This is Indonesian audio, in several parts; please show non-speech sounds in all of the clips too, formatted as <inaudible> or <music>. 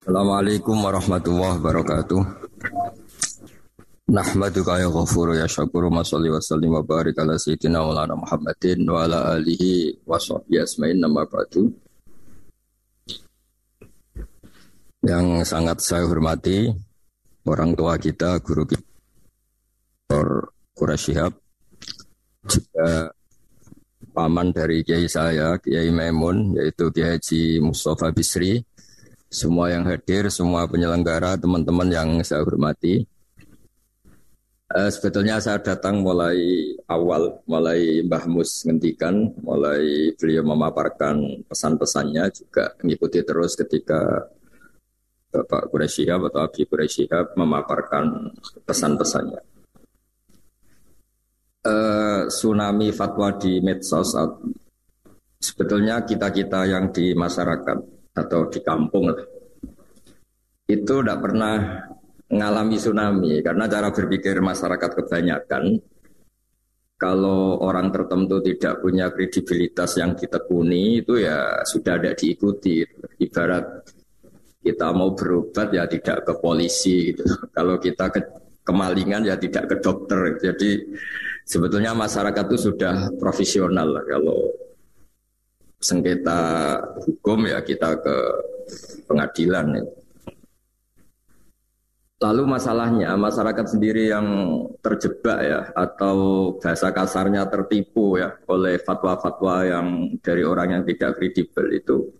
Assalamualaikum warahmatullahi wabarakatuh. Nahmaduka ya ghafuru ya syakuru wa salli wa sallim wa barik ala sayyidina wa lana Muhammadin wa ala alihi wa sahbihi asma'in nama ba'du. Yang sangat saya hormati orang tua kita, guru kita, Dr. Qurashihab, juga paman dari kiai saya, Kiai Maimun, yaitu Kiai Haji Mustafa Bisri, semua yang hadir, semua penyelenggara, teman-teman yang saya hormati. Uh, sebetulnya saya datang mulai awal, mulai Mbah Mus ngendikan, mulai beliau memaparkan pesan-pesannya juga mengikuti terus ketika Bapak Quraisyihab atau Abi Quraisyihab memaparkan pesan-pesannya. Uh, tsunami fatwa di medsos sebetulnya kita-kita yang di masyarakat atau di kampung itu tidak pernah mengalami tsunami karena cara berpikir masyarakat kebanyakan kalau orang tertentu tidak punya kredibilitas yang ditekuni itu ya sudah tidak diikuti. Ibarat kita mau berobat ya tidak ke polisi gitu. <laughs> kalau kita ke kemalingan ya tidak ke dokter. Jadi sebetulnya masyarakat itu sudah profesional kalau sengketa hukum ya kita ke pengadilan. Ya. Lalu masalahnya masyarakat sendiri yang terjebak ya atau bahasa kasarnya tertipu ya oleh fatwa-fatwa yang dari orang yang tidak kredibel itu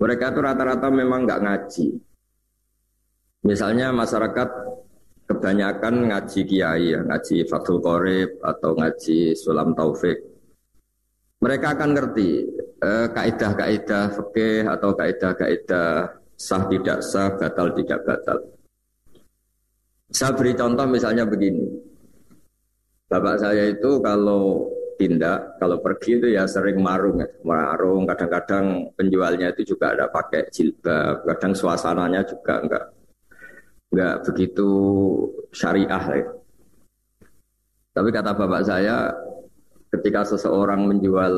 mereka itu rata-rata memang nggak ngaji. Misalnya masyarakat kebanyakan ngaji kiai ya, ngaji Fathul Qorib atau ngaji Sulam Taufik mereka akan ngerti eh, kaidah-kaidah fikih atau kaidah-kaidah sah tidak sah, batal tidak batal. Saya beri contoh misalnya begini. Bapak saya itu kalau tindak, kalau pergi itu ya sering marung ya. Marung, kadang-kadang penjualnya itu juga ada pakai jilbab, kadang suasananya juga enggak enggak begitu syariah ya. Tapi kata bapak saya, ketika seseorang menjual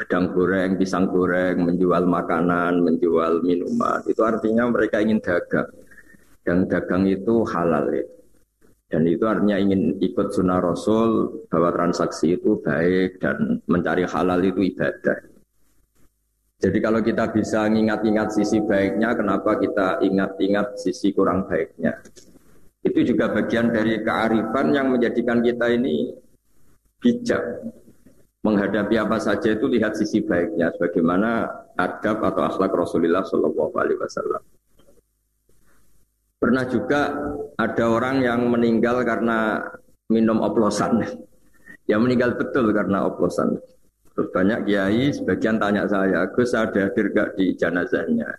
gedang goreng, pisang goreng, menjual makanan, menjual minuman, itu artinya mereka ingin dagang. Dan dagang itu halal ya. Dan itu artinya ingin ikut sunnah Rasul bahwa transaksi itu baik dan mencari halal itu ibadah. Jadi kalau kita bisa ingat-ingat sisi baiknya, kenapa kita ingat-ingat sisi kurang baiknya? Itu juga bagian dari kearifan yang menjadikan kita ini bijak menghadapi apa saja itu lihat sisi baiknya sebagaimana adab atau akhlak Rasulullah Shallallahu Alaihi Wasallam. Pernah juga ada orang yang meninggal karena minum oplosan. <laughs> Ya meninggal betul karena oplosan. Terus banyak kiai, sebagian tanya saya, Gus ada hadir gak di jenazahnya?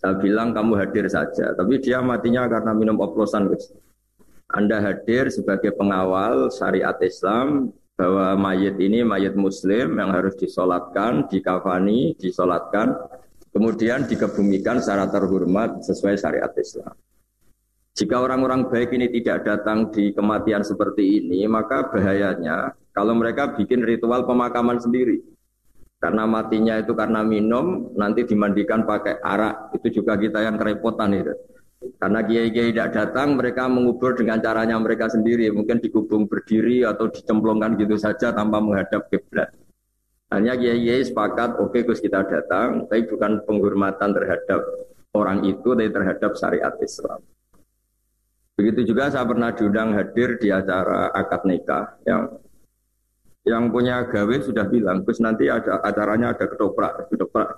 Saya bilang kamu hadir saja, tapi dia matinya karena minum oplosan Gus. Anda hadir sebagai pengawal syariat Islam bahwa mayat ini mayat muslim yang harus disolatkan, dikafani, disolatkan, kemudian dikebumikan secara terhormat sesuai syariat Islam. Jika orang-orang baik ini tidak datang di kematian seperti ini, maka bahayanya kalau mereka bikin ritual pemakaman sendiri. Karena matinya itu karena minum, nanti dimandikan pakai arak, itu juga kita yang kerepotan itu. Karena kiai-kiai tidak datang, mereka mengubur dengan caranya mereka sendiri. Mungkin dikubung berdiri atau dicemplungkan gitu saja tanpa menghadap kiblat. Hanya kiai-kiai sepakat, oke okay, kita datang, tapi bukan penghormatan terhadap orang itu, tapi terhadap syariat Islam. Begitu juga saya pernah diundang hadir di acara akad nikah yang yang punya gawe sudah bilang, Gus nanti ada acaranya ada ketoprak, ketoprak,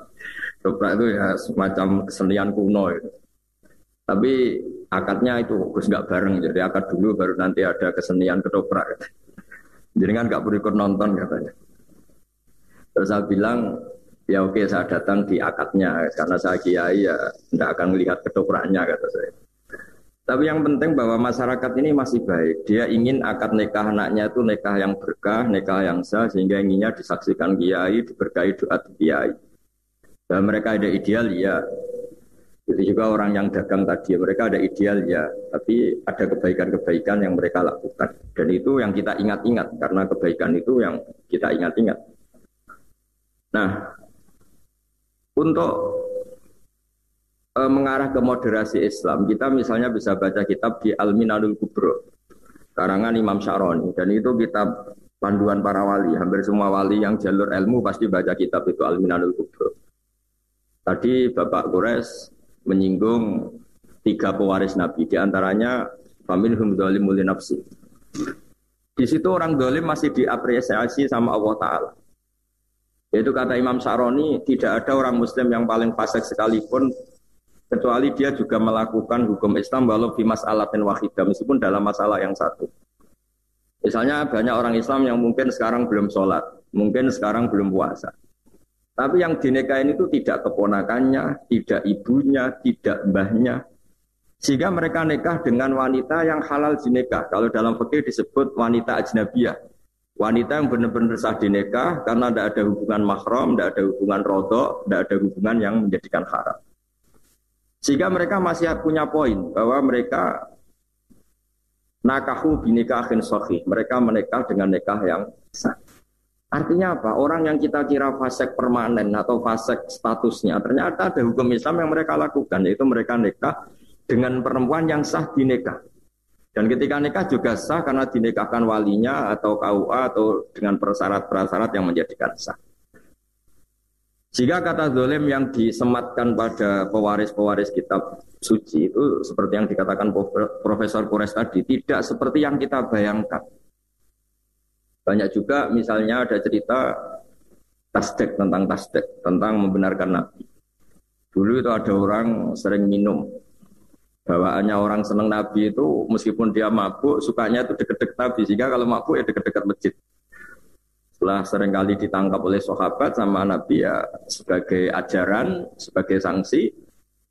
ketoprak itu ya semacam kesenian kuno. Itu. Tapi akadnya itu Gus nggak bareng, jadi akad dulu baru nanti ada kesenian ketoprak. Jadi kan nggak perlu ikut nonton katanya. Terus saya bilang, ya oke saya datang di akadnya karena saya kiai ya tidak akan melihat ketopraknya kata saya. Tapi yang penting bahwa masyarakat ini masih baik. Dia ingin akad nikah anaknya itu nikah yang berkah, nikah yang sah, sehingga inginnya disaksikan kiai, diberkahi doa kiai. Dan mereka ada ideal, ya itu juga orang yang dagang tadi, mereka ada ideal ya, tapi ada kebaikan-kebaikan yang mereka lakukan. Dan itu yang kita ingat-ingat, karena kebaikan itu yang kita ingat-ingat. Nah, untuk e, mengarah ke moderasi Islam, kita misalnya bisa baca kitab di Al-Minanul Kubro, karangan Imam Syaroni, dan itu kitab panduan para wali. Hampir semua wali yang jalur ilmu pasti baca kitab itu Al-Minanul Kubro. Tadi Bapak Gores menyinggung tiga pewaris Nabi, di antaranya Familhum Dolimul Nafsi. Di situ orang dolim masih diapresiasi sama Allah Ta'ala. Yaitu kata Imam Saroni, tidak ada orang Muslim yang paling fasik sekalipun kecuali dia juga melakukan hukum Islam walau di masalah wahidah meskipun dalam masalah yang satu. Misalnya banyak orang Islam yang mungkin sekarang belum sholat, mungkin sekarang belum puasa. Tapi yang dinikahin itu tidak keponakannya, tidak ibunya, tidak mbahnya. Sehingga mereka nikah dengan wanita yang halal dinikah. Kalau dalam fikih disebut wanita ajnabiyah. Wanita yang benar-benar sah dinikah karena tidak ada hubungan mahram, tidak ada hubungan rodok, tidak ada hubungan yang menjadikan haram. Sehingga mereka masih punya poin bahwa mereka nakahu binikahin sohih. Mereka menikah dengan nikah yang sah. Artinya apa? Orang yang kita kira fasek permanen atau fasek statusnya, ternyata ada hukum Islam yang mereka lakukan, yaitu mereka nikah dengan perempuan yang sah dinikah. Dan ketika nikah juga sah karena dinikahkan walinya atau KUA atau dengan persyarat-persyarat yang menjadikan sah. Jika kata dolim yang disematkan pada pewaris-pewaris kitab suci itu seperti yang dikatakan Profesor Kures tadi, tidak seperti yang kita bayangkan. Banyak juga misalnya ada cerita tasdek tentang tasdek, tentang membenarkan Nabi. Dulu itu ada orang sering minum. Bawaannya orang seneng Nabi itu meskipun dia mabuk sukanya itu deket-deket Nabi. Sehingga kalau mabuk ya deket-deket masjid. Setelah sering kali ditangkap oleh sahabat sama Nabi ya sebagai ajaran sebagai sanksi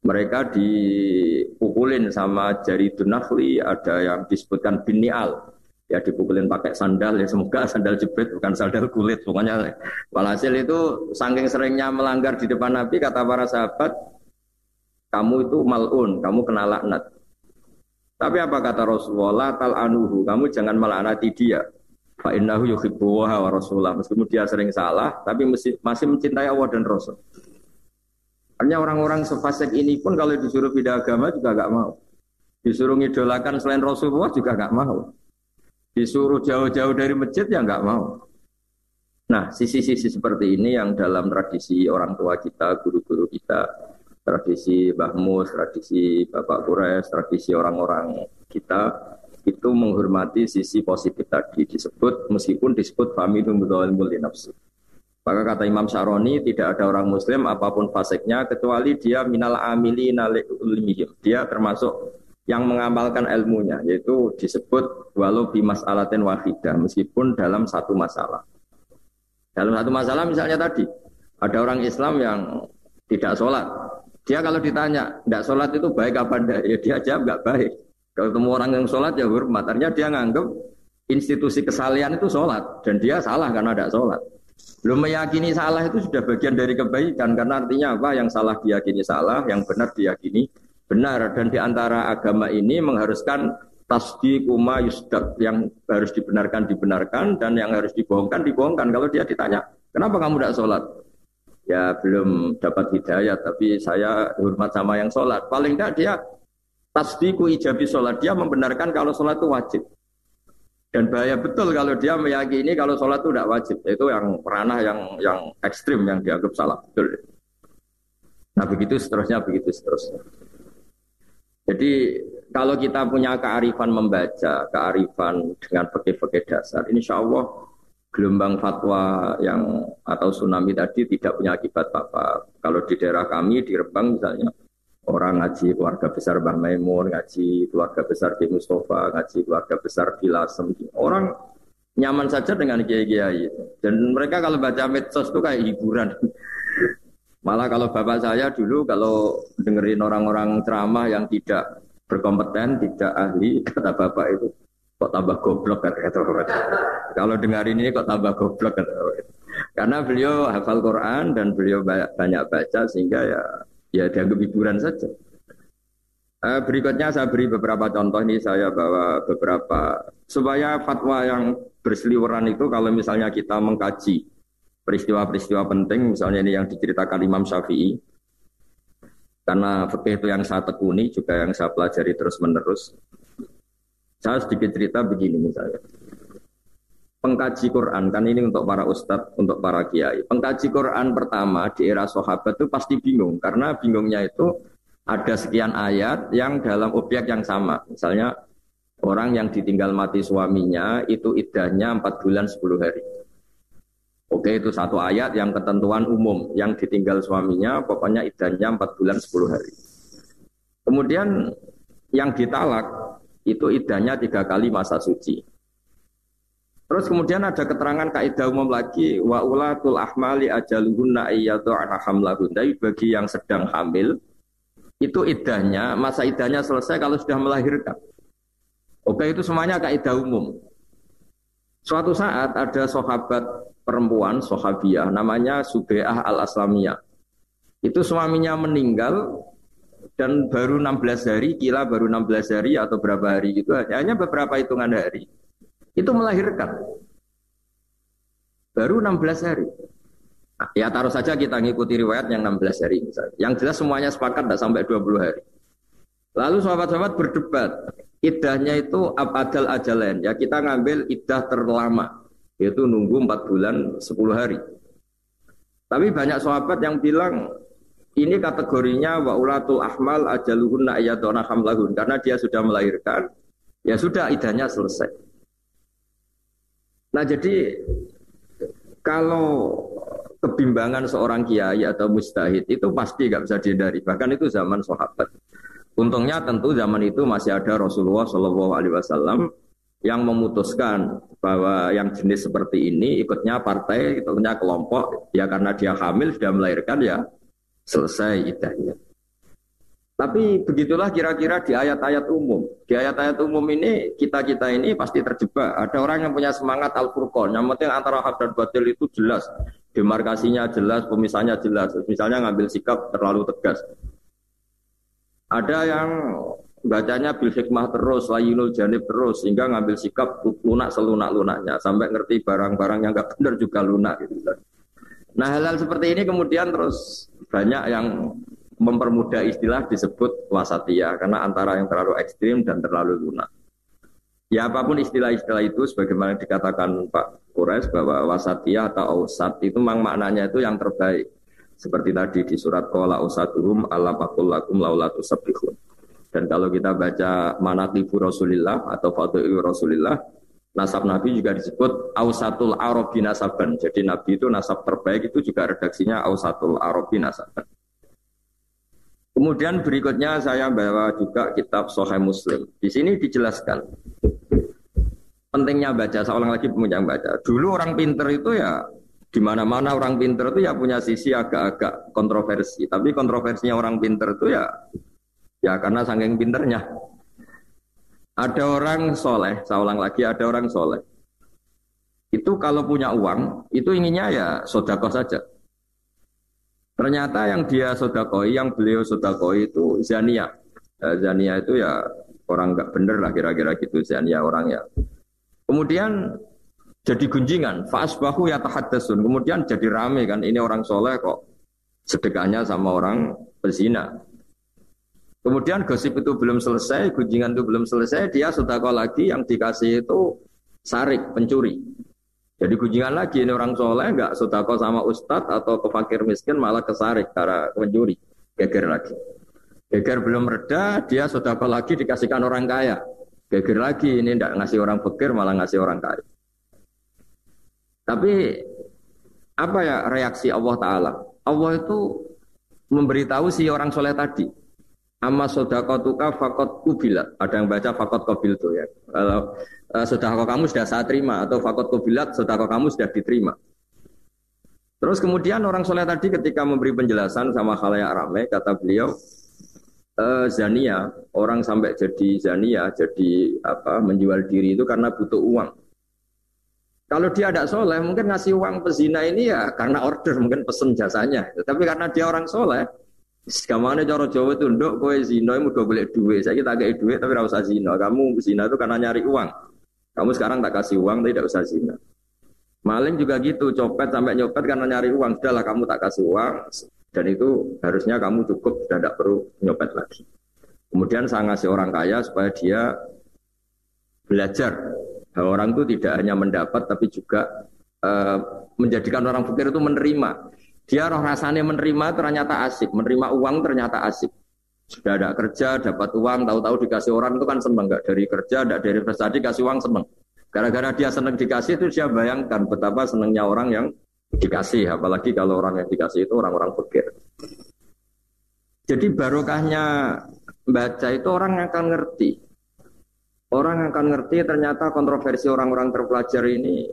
mereka dipukulin sama jari dunahli ada yang disebutkan binial ya dipukulin pakai sandal ya semoga sandal jepit bukan sandal kulit pokoknya walhasil itu saking seringnya melanggar di depan Nabi kata para sahabat kamu itu malun, kamu kena laknat. Tapi apa kata Rasulullah? Tal anuhu, kamu jangan melaknati dia. Fa innahu yuhibbu wa rasulah. Meskipun dia sering salah, tapi masih, masih mencintai Allah dan Rasul. Hanya orang-orang sefasek ini pun kalau disuruh pindah agama juga gak mau. Disuruh ngidolakan selain Rasulullah juga gak mau. Disuruh jauh-jauh dari masjid ya gak mau. Nah, sisi-sisi seperti ini yang dalam tradisi orang tua kita, guru-guru kita, tradisi Mbah Mus, tradisi Bapak Kures, tradisi orang-orang kita itu menghormati sisi positif tadi disebut meskipun disebut fami multi nafsu. Maka kata Imam Syaroni tidak ada orang muslim apa pun faseknya kecuali dia minal amili ulmihim. Dia termasuk yang mengamalkan ilmunya yaitu disebut walau bimas alatin wahidah meskipun dalam satu masalah. Dalam satu masalah misalnya tadi ada orang Islam yang tidak sholat dia kalau ditanya, tidak sholat itu baik apa tidak? Ya dia jawab nggak baik. Kalau ketemu orang yang sholat ya hormat. Artinya dia nganggap institusi kesalian itu sholat. Dan dia salah karena tidak sholat. Belum meyakini salah itu sudah bagian dari kebaikan. Karena artinya apa? Yang salah diyakini salah, yang benar diyakini benar. Dan di antara agama ini mengharuskan tasdi kuma yusdak yang harus dibenarkan dibenarkan dan yang harus dibohongkan dibohongkan. Kalau dia ditanya, kenapa kamu tidak sholat? ya belum dapat hidayah tapi saya hormat sama yang sholat paling tidak dia tasdiku ijabi sholat dia membenarkan kalau sholat itu wajib dan bahaya betul kalau dia meyakini kalau sholat itu tidak wajib itu yang ranah yang yang ekstrim yang dianggap salah betul nah begitu seterusnya begitu seterusnya jadi kalau kita punya kearifan membaca kearifan dengan fakir-fakir dasar insya Allah gelombang fatwa yang atau tsunami tadi tidak punya akibat apa-apa. Kalau di daerah kami di Rembang misalnya orang ngaji keluarga besar Mbah Maimun, ngaji keluarga besar Ki Mustafa, ngaji keluarga besar Ki Lasem. Orang nyaman saja dengan kiai-kiai. Dan mereka kalau baca medsos itu kayak hiburan. Malah kalau bapak saya dulu kalau dengerin orang-orang ceramah yang tidak berkompeten, tidak ahli, <laughs> kata bapak itu, kok tambah goblok kata kata <laughs> Kalau dengar ini kok tambah goblok kata Karena beliau hafal Quran dan beliau banyak baca sehingga ya ya dianggap hiburan saja. Uh, berikutnya saya beri beberapa contoh. Ini saya bawa beberapa. Supaya fatwa yang berseliweran itu kalau misalnya kita mengkaji peristiwa-peristiwa penting misalnya ini yang diceritakan Imam Syafi'i Karena fikih itu yang saya tekuni juga yang saya pelajari terus menerus. Saya sedikit cerita begini misalnya. Pengkaji Quran kan ini untuk para ustadz, untuk para kiai. Pengkaji Quran pertama di era sahabat itu pasti bingung karena bingungnya itu ada sekian ayat yang dalam objek yang sama. Misalnya orang yang ditinggal mati suaminya itu idahnya 4 bulan 10 hari. Oke itu satu ayat yang ketentuan umum yang ditinggal suaminya pokoknya idahnya 4 bulan 10 hari. Kemudian yang ditalak itu idahnya tiga kali masa suci. Terus kemudian ada keterangan kaidah umum lagi wa ulatul ahmali ajaluhunna ayyatu'ana hamlahunna bagi yang sedang hamil itu idahnya masa idahnya selesai kalau sudah melahirkan. Oke itu semuanya kaidah umum. Suatu saat ada sahabat perempuan, sahabiah, namanya Subeah al-Aslamiyah. Itu suaminya meninggal dan baru 16 hari, kila baru 16 hari atau berapa hari gitu, hanya beberapa hitungan hari. Itu melahirkan. Baru 16 hari. Nah, ya taruh saja kita ngikuti riwayat yang 16 hari misalnya. Yang jelas semuanya sepakat tidak sampai 20 hari. Lalu sahabat-sahabat berdebat, idahnya itu abadal ajalain. Ya kita ngambil idah terlama, yaitu nunggu 4 bulan 10 hari. Tapi banyak sahabat yang bilang ini kategorinya wa ulatul ahmal ajaluhunna ayatuna hamlahun karena dia sudah melahirkan ya sudah idahnya selesai. Nah jadi kalau kebimbangan seorang kiai atau mustahid itu pasti nggak bisa dihindari bahkan itu zaman sahabat. Untungnya tentu zaman itu masih ada Rasulullah Shallallahu Alaihi Wasallam yang memutuskan bahwa yang jenis seperti ini ikutnya partai, ikutnya kelompok, ya karena dia hamil sudah melahirkan ya selesai idahnya. Tapi begitulah kira-kira di ayat-ayat umum. Di ayat-ayat umum ini kita-kita ini pasti terjebak. Ada orang yang punya semangat Al-Furqan. Yang penting antara hak dan batil itu jelas. Demarkasinya jelas, pemisahnya jelas. Misalnya ngambil sikap terlalu tegas. Ada yang bacanya bil hikmah terus, layinul janib terus, sehingga ngambil sikap lunak selunak-lunaknya. Sampai ngerti barang-barang yang nggak benar juga lunak. Gitu. Nah hal-hal seperti ini kemudian terus banyak yang mempermudah istilah disebut wasatiyah karena antara yang terlalu ekstrim dan terlalu lunak. Ya apa pun istilah-istilah itu sebagaimana dikatakan Pak Kures bahwa wasatiyah atau ausat itu memang maknanya itu yang terbaik. Seperti tadi di surat Qala usatuhum ala lakum laulatu sabihun. Dan kalau kita baca manaqibu Rasulillah atau fatuhu Rasulillah, nasab Nabi juga disebut ausatul arabi nasaban. Jadi Nabi itu nasab terbaik itu juga redaksinya ausatul arabi nasaban. Kemudian berikutnya saya bawa juga kitab Sahih Muslim. Di sini dijelaskan pentingnya baca. Seorang lagi punya baca. Dulu orang pinter itu ya di mana-mana orang pinter itu ya punya sisi agak-agak kontroversi. Tapi kontroversinya orang pinter itu ya ya karena saking pinternya. Ada orang soleh, saya ulang lagi, ada orang soleh. Itu kalau punya uang, itu inginnya ya sodako saja. Ternyata yang dia sodakoi, yang beliau sodakoi itu Zania. Ya, Zania itu ya orang nggak bener lah kira-kira gitu Zania orangnya. Kemudian jadi gunjingan, bahu ya tahaddasun. Kemudian jadi rame kan, ini orang soleh kok sedekahnya sama orang pezina. Kemudian gosip itu belum selesai, gunjingan itu belum selesai, dia sudah kau lagi yang dikasih itu sarik, pencuri. Jadi gunjingan lagi ini orang soleh nggak kau sama ustadz atau ke fakir miskin malah kesarik karena pencuri, geger lagi. Geger belum reda, dia sudah kau lagi dikasihkan orang kaya. Geger lagi ini tidak ngasih orang fakir malah ngasih orang kaya. Tapi apa ya reaksi Allah Taala? Allah itu memberitahu si orang soleh tadi Amma sodakotuka fakot kubilat. Ada yang baca fakot kobil tuh ya. Kalau uh, kamu sudah saya terima atau fakot kubilat sodako kamu sudah diterima. Terus kemudian orang soleh tadi ketika memberi penjelasan sama khalayak ramai kata beliau e, zania orang sampai jadi zania jadi apa menjual diri itu karena butuh uang. Kalau dia tidak soleh mungkin ngasih uang pezina ini ya karena order mungkin pesen jasanya. Tapi karena dia orang soleh Sekamane cara Jawa itu nduk kowe zina mu do golek duit. Saya kita kayak duit tapi ora usah zina. Kamu zina itu karena nyari uang. Kamu sekarang tak kasih uang tapi tidak usah zina. Maling juga gitu, copet sampai nyopet karena nyari uang. Sudahlah kamu tak kasih uang. Dan itu harusnya kamu cukup dan tidak perlu nyopet lagi. Kemudian saya ngasih orang kaya supaya dia belajar bahwa orang itu tidak hanya mendapat tapi juga uh, menjadikan orang fakir itu menerima. Dia roh rasanya menerima ternyata asik, menerima uang ternyata asik. Sudah ada kerja, dapat uang, tahu-tahu dikasih orang itu kan seneng nggak dari kerja, nggak dari prestasi, kasih uang seneng. Gara-gara dia seneng dikasih itu dia bayangkan betapa senengnya orang yang dikasih, apalagi kalau orang yang dikasih itu orang-orang fakir. Jadi barokahnya baca itu orang akan ngerti. Orang akan ngerti ternyata kontroversi orang-orang terpelajar ini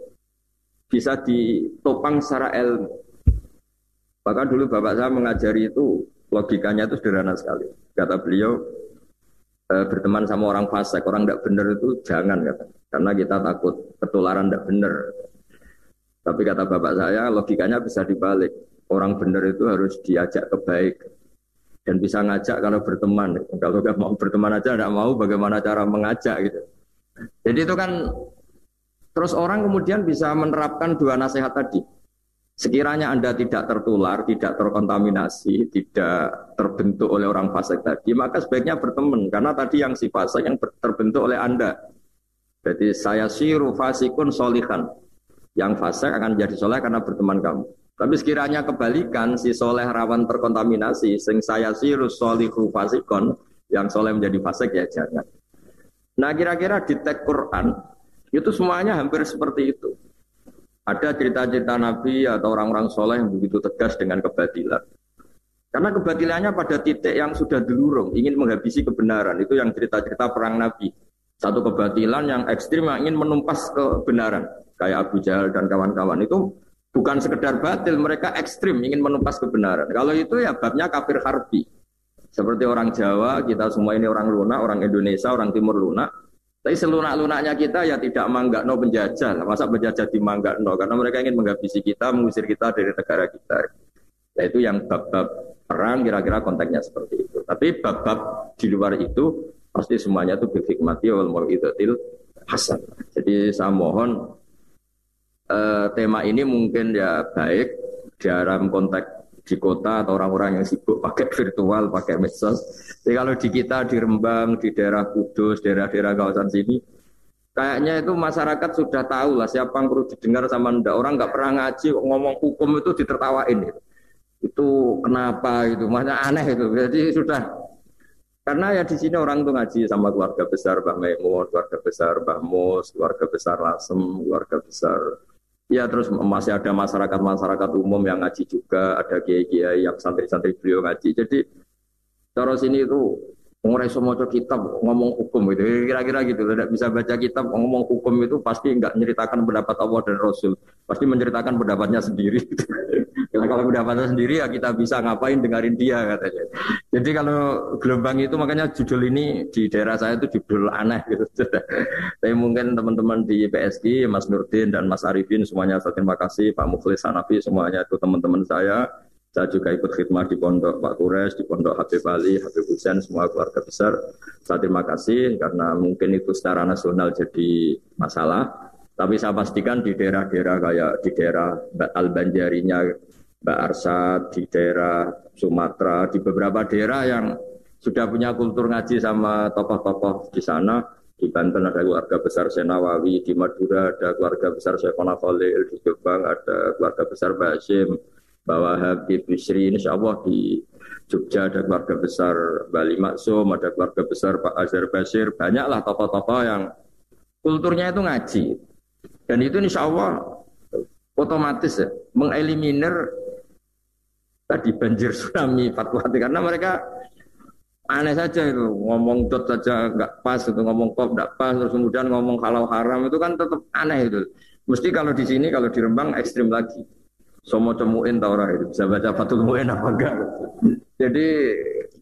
bisa ditopang secara ilmu. Bahkan dulu bapak saya mengajari itu logikanya itu sederhana sekali. Kata beliau, e, berteman sama orang fasik, orang tidak benar itu jangan kata. Karena kita takut ketularan tidak benar. Tapi kata bapak saya, logikanya bisa dibalik. Orang benar itu harus diajak ke baik dan bisa ngajak kalau berteman. Kalau nggak mau berteman aja tidak mau, bagaimana cara mengajak gitu. Jadi itu kan terus orang kemudian bisa menerapkan dua nasihat tadi. Sekiranya Anda tidak tertular, tidak terkontaminasi, tidak terbentuk oleh orang fasik tadi, maka sebaiknya berteman. Karena tadi yang si fasik yang terbentuk oleh Anda. Jadi saya siru fasikun solihan. Yang fasik akan jadi soleh karena berteman kamu. Tapi sekiranya kebalikan, si soleh rawan terkontaminasi, sing saya sirus solihu fasikon, yang soleh menjadi fasik ya jangan. Nah kira-kira di teks Quran, itu semuanya hampir seperti itu. Ada cerita-cerita Nabi atau orang-orang soleh yang begitu tegas dengan kebatilan. Karena kebatilannya pada titik yang sudah dilurung, ingin menghabisi kebenaran. Itu yang cerita-cerita perang Nabi. Satu kebatilan yang ekstrim yang ingin menumpas kebenaran. Kayak Abu Jahal dan kawan-kawan. Itu Bukan sekedar batil, mereka ekstrim ingin menumpas kebenaran. Kalau itu ya babnya kafir harbi. Seperti orang Jawa, kita semua ini orang lunak, orang Indonesia, orang Timur lunak. Tapi selunak-lunaknya kita ya tidak mangga no penjajah. Masa penjajah no? Karena mereka ingin menghabisi kita, mengusir kita dari negara kita. Nah itu yang bab-bab perang kira-kira konteksnya seperti itu. Tapi bab-bab di luar itu pasti semuanya itu berhikmati wal mau'idatil hasan. Jadi saya mohon uh, tema ini mungkin ya baik dalam konteks di kota atau orang-orang yang sibuk pakai <laughs> virtual, pakai medsos. Jadi kalau di kita di Rembang, di daerah Kudus, daerah-daerah kawasan sini, kayaknya itu masyarakat sudah tahu lah siapa yang perlu didengar sama ndak orang nggak pernah ngaji ngomong hukum itu ditertawain itu. Itu kenapa itu, makanya aneh itu. Jadi sudah karena ya di sini orang tuh ngaji sama keluarga besar Mbah Maimun, keluarga besar Mbah Mus, keluarga besar Lasem, keluarga besar Ya terus masih ada masyarakat-masyarakat umum yang ngaji juga, ada kiai-kiai yang santri-santri beliau ngaji. Jadi terus ini itu Ngurai semua kitab ngomong hukum itu kira-kira gitu. Tidak bisa baca kitab ngomong hukum itu pasti nggak menceritakan pendapat Allah dan Rasul. Pasti menceritakan pendapatnya sendiri <laughs> kalau pendapatnya sendiri ya kita bisa ngapain dengerin dia katanya jadi kalau gelombang itu makanya judul ini di daerah saya itu judul aneh gitu <laughs> tapi mungkin teman-teman di PSG Mas Nurdin dan Mas Arifin semuanya saya terima kasih Pak Mukhlis Hanafi semuanya itu teman-teman saya saya juga ikut khidmat di pondok Pak Kures, di pondok Habib Ali, Habib Hussein, semua keluarga besar. Saya terima kasih karena mungkin itu secara nasional jadi masalah. Tapi saya pastikan di daerah-daerah kayak di daerah Al-Banjarinya Mbak Arsad, di daerah Sumatera, di beberapa daerah yang sudah punya kultur ngaji sama tokoh-tokoh di sana. Di Banten ada keluarga besar Senawawi, di Madura ada keluarga besar Syekhona Khalil, di Jombang ada keluarga besar Basim, bahwa Habib Bisri insya Allah di Jogja ada keluarga besar Bali Maksum, ada keluarga besar Pak Azhar Basir, banyaklah tokoh-tokoh yang kulturnya itu ngaji. Dan itu insya Allah otomatis ya, mengeliminir tadi banjir tsunami fatwa karena mereka aneh saja itu. Ngomong dot saja nggak pas itu ngomong kop nggak pas. Terus kemudian ngomong kalau haram itu kan tetap aneh itu. Mesti kalau di sini kalau di Rembang ekstrim lagi. Somo cemuin tau itu. Bisa baca Fatul Mu'in apa enggak. Jadi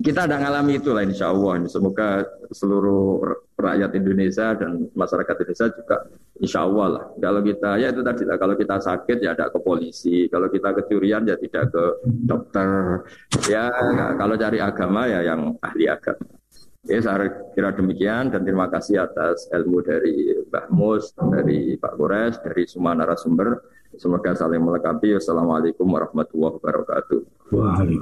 kita ada ngalami itu lah insya Allah. Semoga seluruh rakyat Indonesia dan masyarakat Indonesia juga insya Allah lah. Kalau kita ya itu tadi lah. Kalau kita sakit ya ada ke polisi. Kalau kita kecurian ya tidak ke dokter. Ya kalau cari agama ya yang ahli agama. Ya saya kira demikian dan terima kasih atas ilmu dari Mbak Mus, dari Pak Gores, dari semua narasumber. Semoga saling melengkapi. Wassalamualaikum warahmatullahi wabarakatuh.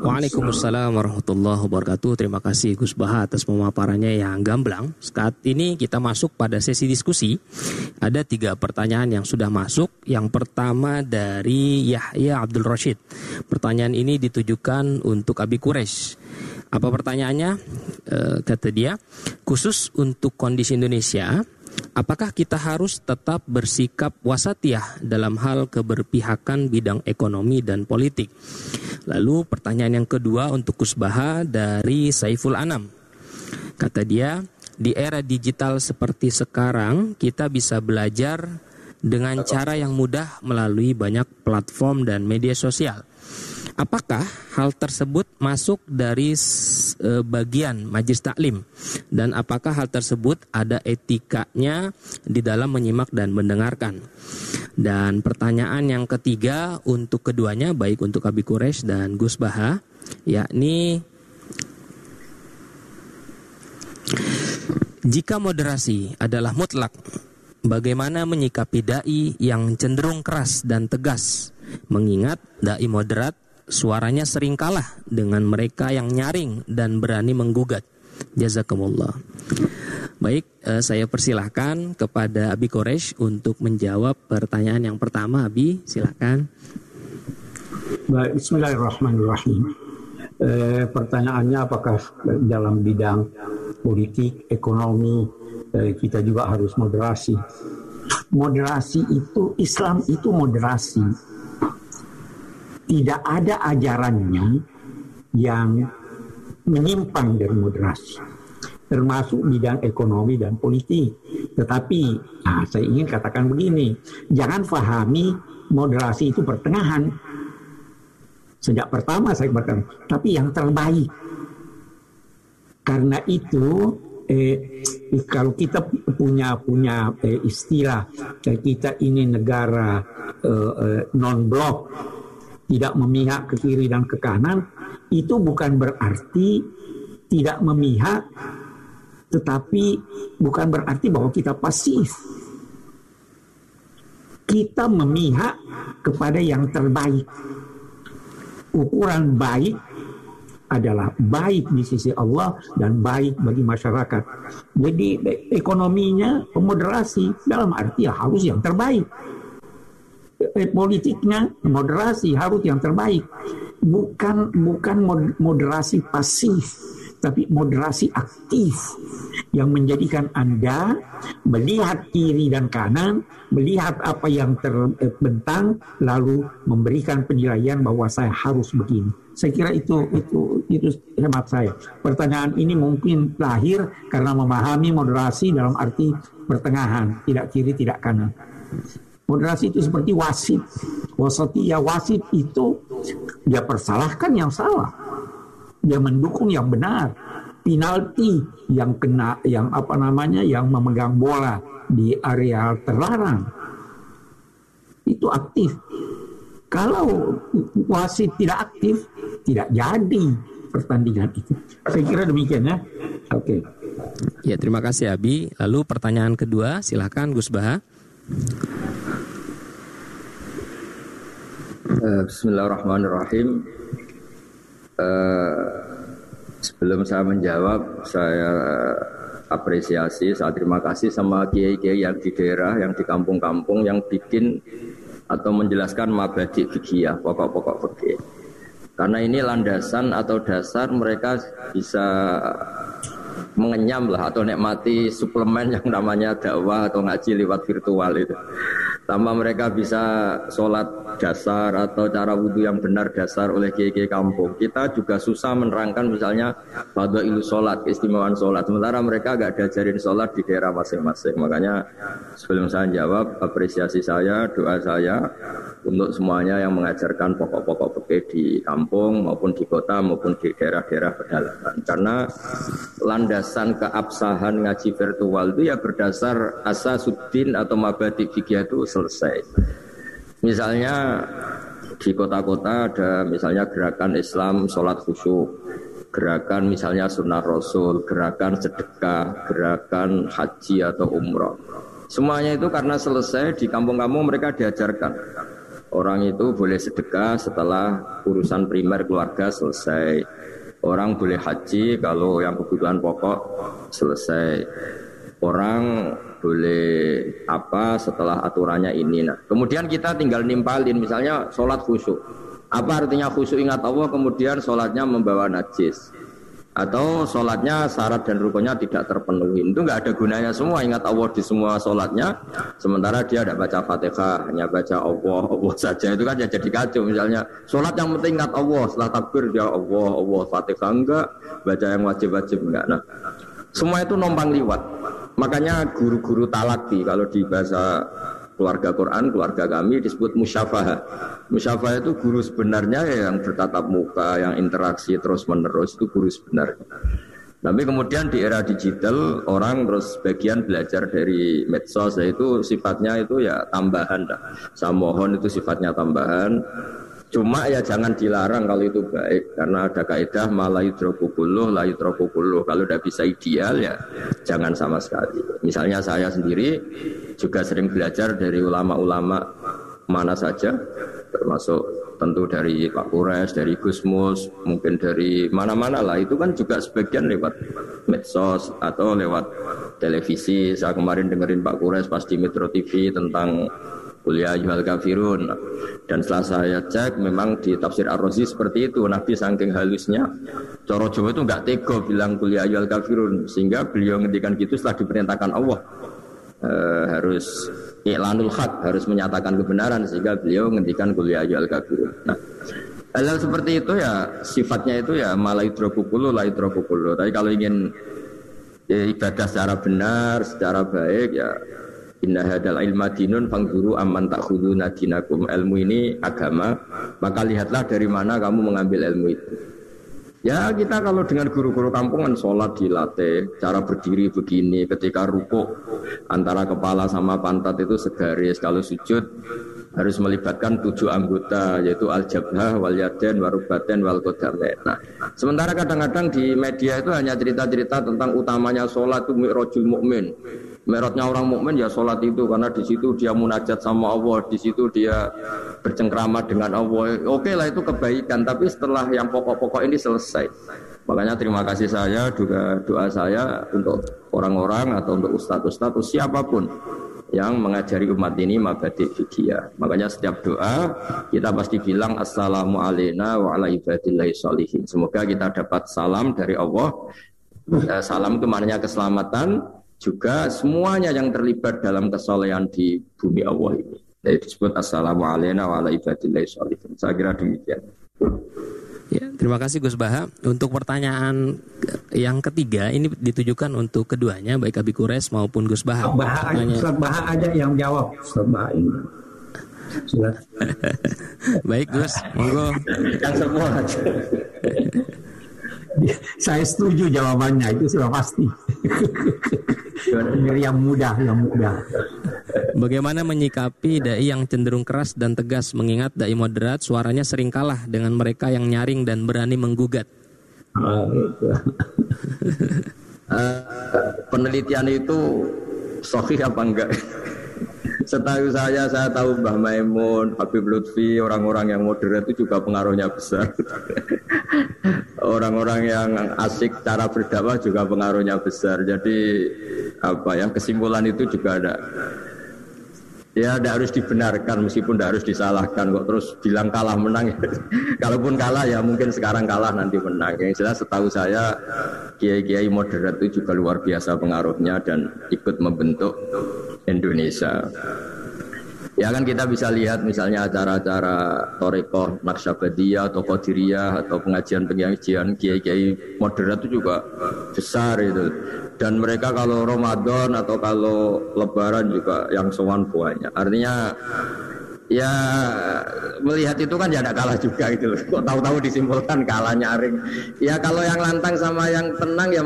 Waalaikumsalam warahmatullahi wabarakatuh. Terima kasih Gus Baha atas pemaparannya yang gamblang. Saat ini kita masuk pada sesi diskusi. Ada tiga pertanyaan yang sudah masuk. Yang pertama dari Yahya Abdul Rashid. Pertanyaan ini ditujukan untuk Abi Quraisy. Apa pertanyaannya? E, kata dia, khusus untuk kondisi Indonesia, Apakah kita harus tetap bersikap wasatiyah dalam hal keberpihakan bidang ekonomi dan politik? Lalu pertanyaan yang kedua untuk Kusbaha dari Saiful Anam. Kata dia, di era digital seperti sekarang kita bisa belajar dengan cara yang mudah melalui banyak platform dan media sosial. Apakah hal tersebut masuk dari e, bagian majlis taklim dan apakah hal tersebut ada etikanya di dalam menyimak dan mendengarkan? Dan pertanyaan yang ketiga untuk keduanya baik untuk Abi Quraisy dan Gus Baha yakni jika moderasi adalah mutlak bagaimana menyikapi dai yang cenderung keras dan tegas mengingat dai moderat suaranya sering kalah dengan mereka yang nyaring dan berani menggugat. Jazakumullah. Baik, eh, saya persilahkan kepada Abi Koresh untuk menjawab pertanyaan yang pertama. Abi, silakan. Baik, Bismillahirrahmanirrahim. Eh, pertanyaannya apakah dalam bidang politik, ekonomi, eh, kita juga harus moderasi. Moderasi itu, Islam itu moderasi tidak ada ajarannya yang menyimpang dari moderasi termasuk bidang ekonomi dan politik. Tetapi nah, saya ingin katakan begini, jangan fahami moderasi itu pertengahan. Sejak pertama saya berkata, tapi yang terbaik. Karena itu eh, kalau kita punya punya eh, istilah eh, kita ini negara eh, eh, non blok tidak memihak ke kiri dan ke kanan, itu bukan berarti tidak memihak, tetapi bukan berarti bahwa kita pasif. Kita memihak kepada yang terbaik. Ukuran baik adalah baik di sisi Allah dan baik bagi masyarakat. Jadi ekonominya moderasi dalam arti ya harus yang terbaik politiknya moderasi harus yang terbaik bukan bukan moderasi pasif tapi moderasi aktif yang menjadikan Anda melihat kiri dan kanan, melihat apa yang terbentang, lalu memberikan penilaian bahwa saya harus begini. Saya kira itu itu itu hemat saya. Pertanyaan ini mungkin lahir karena memahami moderasi dalam arti pertengahan, tidak kiri, tidak kanan. Moderasi itu seperti wasit. Wasatiyah wasit itu dia persalahkan yang salah. Dia mendukung yang benar. Penalti yang kena yang apa namanya yang memegang bola di area terlarang. Itu aktif. Kalau wasit tidak aktif, tidak jadi pertandingan itu. Saya kira demikian ya. Oke. Okay. Ya, terima kasih Abi. Lalu pertanyaan kedua, silakan Gus Baha. Eh, bismillahirrahmanirrahim. Uh, sebelum saya menjawab, saya apresiasi, saya terima kasih sama kiai-kiai yang di daerah, yang di kampung-kampung, yang bikin atau menjelaskan mabadi fikih, pokok-pokok fikih. Karena ini landasan atau dasar mereka bisa mengenyam lah atau nikmati suplemen yang namanya dakwah atau ngaji lewat virtual itu tanpa mereka bisa sholat dasar atau cara wudhu yang benar dasar oleh kiai kampung. Kita juga susah menerangkan misalnya pada ilu sholat, keistimewaan sholat. Sementara mereka gak diajarin sholat di daerah masing-masing. Makanya sebelum saya jawab, apresiasi saya, doa saya untuk semuanya yang mengajarkan pokok-pokok fikih di kampung maupun di kota maupun di daerah-daerah pedalaman. Karena landasan keabsahan ngaji virtual itu ya berdasar asasuddin atau mabadi fikih itu selesai. Misalnya di kota-kota ada misalnya gerakan Islam sholat khusyuk, gerakan misalnya sunnah rasul, gerakan sedekah, gerakan haji atau umroh. Semuanya itu karena selesai di kampung-kampung mereka diajarkan Orang itu boleh sedekah setelah urusan primer keluarga selesai. Orang boleh haji kalau yang kebutuhan pokok selesai. Orang boleh apa setelah aturannya ini. Nah, kemudian kita tinggal nimpalin misalnya sholat khusyuk. Apa artinya khusyuk ingat Allah kemudian sholatnya membawa najis atau sholatnya syarat dan rukunnya tidak terpenuhi. Itu nggak ada gunanya semua. Ingat Allah di semua sholatnya. Sementara dia tidak baca fatihah hanya baca Allah Allah saja. Itu kan ya jadi kacau misalnya. Sholat yang penting ingat Allah. Setelah takbir dia Allah Allah fatihah enggak. Baca yang wajib-wajib enggak. Nah semua itu nombang liwat. Makanya guru-guru talaki kalau di bahasa keluarga Quran, keluarga kami disebut musyafah. Musyafah itu guru sebenarnya yang bertatap muka, yang interaksi terus menerus itu guru sebenarnya. Tapi kemudian di era digital orang terus bagian belajar dari medsos itu sifatnya itu ya tambahan. Saya mohon itu sifatnya tambahan. Cuma ya jangan dilarang kalau itu baik karena ada kaidah malayu drokukuluh layu drokukuluh. Kalau udah bisa ideal ya jangan sama sekali. Misalnya saya sendiri juga sering belajar dari ulama-ulama mana saja termasuk tentu dari Pak Kures, dari Gusmus, mungkin dari mana-mana lah. Itu kan juga sebagian lewat medsos atau lewat televisi. Saya kemarin dengerin Pak Kures pas di Metro TV tentang kuliah yuhal kafirun. Dan setelah saya cek memang di tafsir ar-razi seperti itu. Nabi saking halusnya Coro Jawa itu nggak tego bilang kuliah yuhal kafirun. Sehingga beliau ngendikan gitu setelah diperintahkan Allah. E, harus iklanul hak harus menyatakan kebenaran sehingga beliau ngendikan kuliah yuhal kafirun. Nah hal, seperti itu ya sifatnya itu ya malah idrokukulu lah idrokukulu tapi kalau ingin ya, ibadah secara benar secara baik ya Inna hadal ilma dinun fangguru aman tak dinakum Ilmu ini agama Maka lihatlah dari mana kamu mengambil ilmu itu Ya kita kalau dengan guru-guru kampungan sholat dilatih Cara berdiri begini Ketika rukuk Antara kepala sama pantat itu segaris Kalau sujud harus melibatkan tujuh anggota yaitu al jabhah wal yaden warubaten wal kodame. Nah, sementara kadang-kadang di media itu hanya cerita-cerita tentang utamanya sholat itu mi'rajul mukmin. Merotnya orang mukmin ya sholat itu karena di situ dia munajat sama Allah, di situ dia bercengkrama dengan Allah. Oke lah itu kebaikan, tapi setelah yang pokok-pokok ini selesai. Makanya terima kasih saya juga doa saya untuk orang-orang atau untuk ustadz-ustadz siapa pun yang mengajari umat ini mabadi fikih. Makanya setiap doa kita pasti bilang assalamu alaikum wa ala. Semoga kita dapat salam dari Allah. Salam itu maknanya keselamatan, juga semuanya yang terlibat dalam kesolehan di bumi Allah ini. Jadi disebut Assalamualaikum warahmatullahi wabarakatuh. Saya kira demikian. Ya, terima kasih Gus Baha. Untuk pertanyaan yang ketiga ini ditujukan untuk keduanya baik Abi Kures maupun Gus Baha. Baha, Ustaz Baha ada yang jawab. Ustaz Baha ini. <laughs> baik Gus, monggo. Yang semua. <laughs> <laughs> Saya setuju jawabannya itu sudah pasti. <laughs> yang mudah, yang mudah. Bagaimana menyikapi dai yang cenderung keras dan tegas mengingat dai moderat suaranya sering kalah dengan mereka yang nyaring dan berani menggugat? Uh, <laughs> penelitian itu sahih apa enggak? Setahu saya, saya tahu Mbah Maimun, Habib Lutfi, orang-orang yang moderat itu juga pengaruhnya besar. <laughs> orang-orang yang asik cara berdakwah juga pengaruhnya besar. Jadi apa ya kesimpulan itu juga ada ya tidak harus dibenarkan meskipun tidak harus disalahkan kok terus bilang kalah menang <laughs> kalaupun kalah ya mungkin sekarang kalah nanti menang yang jelas setahu saya kiai-kiai moderat itu juga luar biasa pengaruhnya dan ikut membentuk Indonesia Ya kan kita bisa lihat misalnya acara-acara Toreko, Naksabadiyah, atau Qadiriyah, atau pengajian-pengajian kiai-kiai moderat itu juga besar itu. Dan mereka kalau Ramadan atau kalau Lebaran juga yang sowan banyak. Artinya ya melihat itu kan ya ada kalah juga gitu loh. Kok tahu-tahu disimpulkan kalah nyaring. Ya kalau yang lantang sama yang tenang ya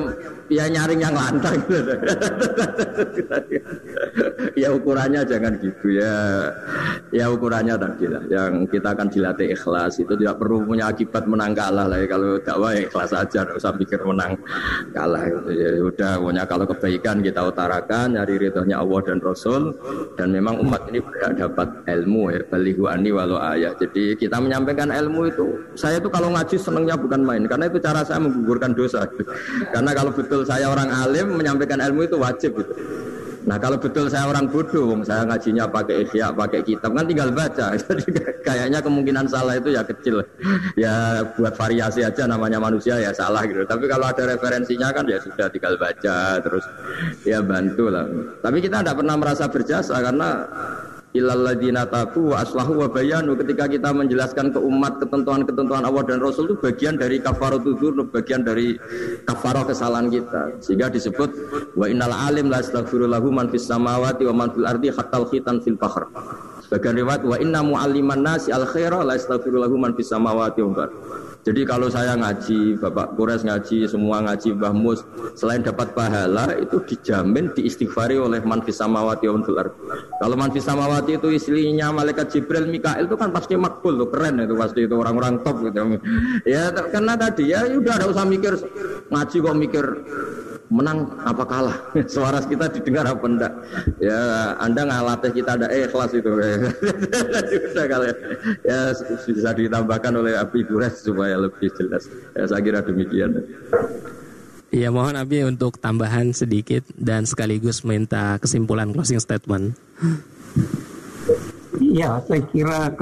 ya nyaring yang lantang gitu. <laughs> ya ukurannya jangan gitu ya. Ya ukurannya tadi lah. Yang kita akan dilatih ikhlas itu tidak perlu punya akibat menang kalah lah. Ya. Kalau dakwah ya ikhlas aja, tidak usah pikir menang kalah. Gitu. Ya udah, pokoknya kalau kebaikan kita utarakan, nyari ridhonya Allah dan Rasul dan memang umat ini berhak dapat ilmu ilmu ya balihu ani walau ayat. Jadi kita menyampaikan ilmu itu saya itu kalau ngaji senengnya bukan main karena itu cara saya menggugurkan dosa. <laughs> karena kalau betul saya orang alim menyampaikan ilmu itu wajib gitu. Nah kalau betul saya orang bodoh, saya ngajinya pakai ikhya, pakai kitab kan tinggal baca. <laughs> Jadi kayaknya kemungkinan salah itu ya kecil. <laughs> Ya buat variasi aja namanya manusia ya salah gitu. Tapi kalau ada referensinya kan ya sudah tinggal baca terus ya bantu lah. Tapi kita tidak pernah merasa berjasa karena Ilaladina tabu wa aslahu wa bayanu. Ketika kita menjelaskan ke umat ketentuan-ketentuan Allah dan Rasul itu bagian dari kafaratul dzunub bagian dari kafarah kesalahan kita. Sehingga disebut wa innal alim la astaghfiru lahu man fis samawati wa man fil ardi hatta khitan fil bahr. Sebagian riwayat wa inna mu'alliman nasi al khaira la astaghfiru lahu man fis samawati wa jadi kalau saya ngaji, Bapak Kures ngaji, semua ngaji Mbah Mus, selain dapat pahala itu dijamin diistighfari oleh manfis samawati wa Kalau manfis samawati itu istrinya malaikat Jibril, Mikael itu kan pasti makbul tuh, keren itu pasti itu orang-orang top gitu. <laughs> Ya karena tadi ya udah ada usah mikir ngaji kok mikir menang apa kalah? <laughs> Suara kita didengar apa enggak? Ya anda ngalatih kita ada ikhlas itu. <laughs> Sudah kalau ya bisa ditambahkan oleh Abi Dures supaya lebih jelas. Ya saya kira demikian. Ya mohon Abi untuk tambahan sedikit dan sekaligus minta kesimpulan closing statement. Iya, saya kira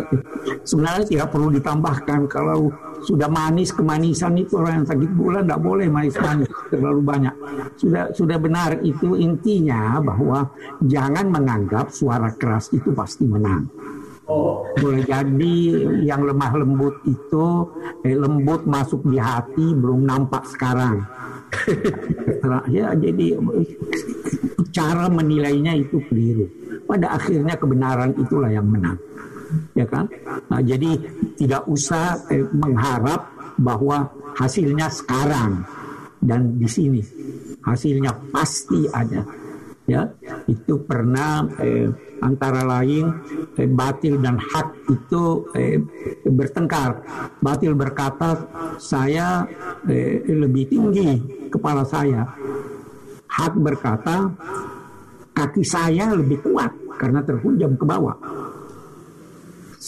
sebenarnya tidak perlu ditambahkan kalau sudah manis kemanisan itu orang yang sakit gula tidak boleh manis-manis terlalu banyak. Sudah sudah benar itu intinya bahwa jangan menganggap suara keras itu pasti menang. Boleh jadi yang lemah lembut itu eh, lembut masuk di hati belum nampak sekarang. ya jadi cara menilainya itu keliru. Pada akhirnya kebenaran itulah yang menang ya kan? Nah, jadi tidak usah eh, mengharap bahwa hasilnya sekarang dan di sini hasilnya pasti ada. Ya, itu pernah eh, antara lain eh, batil dan hak itu eh, bertengkar. Batil berkata saya eh, lebih tinggi kepala saya. Hak berkata kaki saya lebih kuat karena terhujam ke bawah.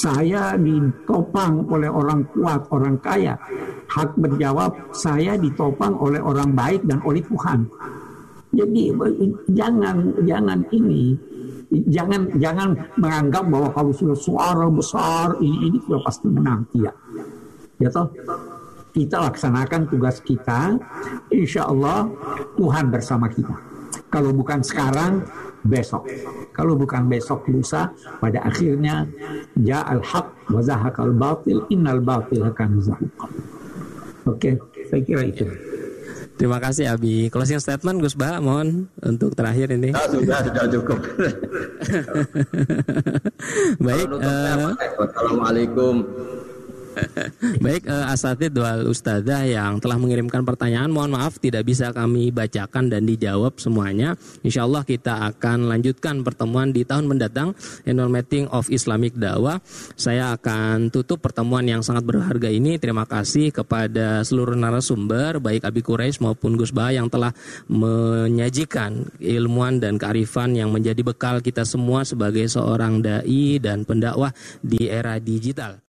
Saya ditopang oleh orang kuat, orang kaya. Hak berjawab, saya ditopang oleh orang baik dan oleh Tuhan. Jadi jangan jangan ini jangan jangan menganggap bahwa kalau sudah suara besar ini ini sudah pasti menang tidak ya toh kita laksanakan tugas kita insya Allah Tuhan bersama kita kalau bukan sekarang besok. Kalau bukan besok lusa, pada akhirnya ja al haq wa zahaqal batil innal batil akan zahuq. Oke, saya kira itu. Terima kasih Abi. Closing statement Gus Bah, mohon untuk terakhir ini. Nah, sudah sudah cukup. <laughs> Baik. Uh, Assalamualaikum <laughs> Baik uh, Asatid wal Ustazah yang telah mengirimkan pertanyaan Mohon maaf tidak bisa kami bacakan dan dijawab semuanya. Insya Allah kita akan lanjutkan pertemuan di tahun mendatang Annual Meeting of Islamic Dawa Saya akan tutup pertemuan yang sangat berharga ini. Terima kasih kepada seluruh narasumber Baik Abi Quraisy maupun Gus Bah yang telah menyajikan ilmuwan dan kearifan Yang menjadi bekal kita semua sebagai seorang da'i dan pendakwah di era digital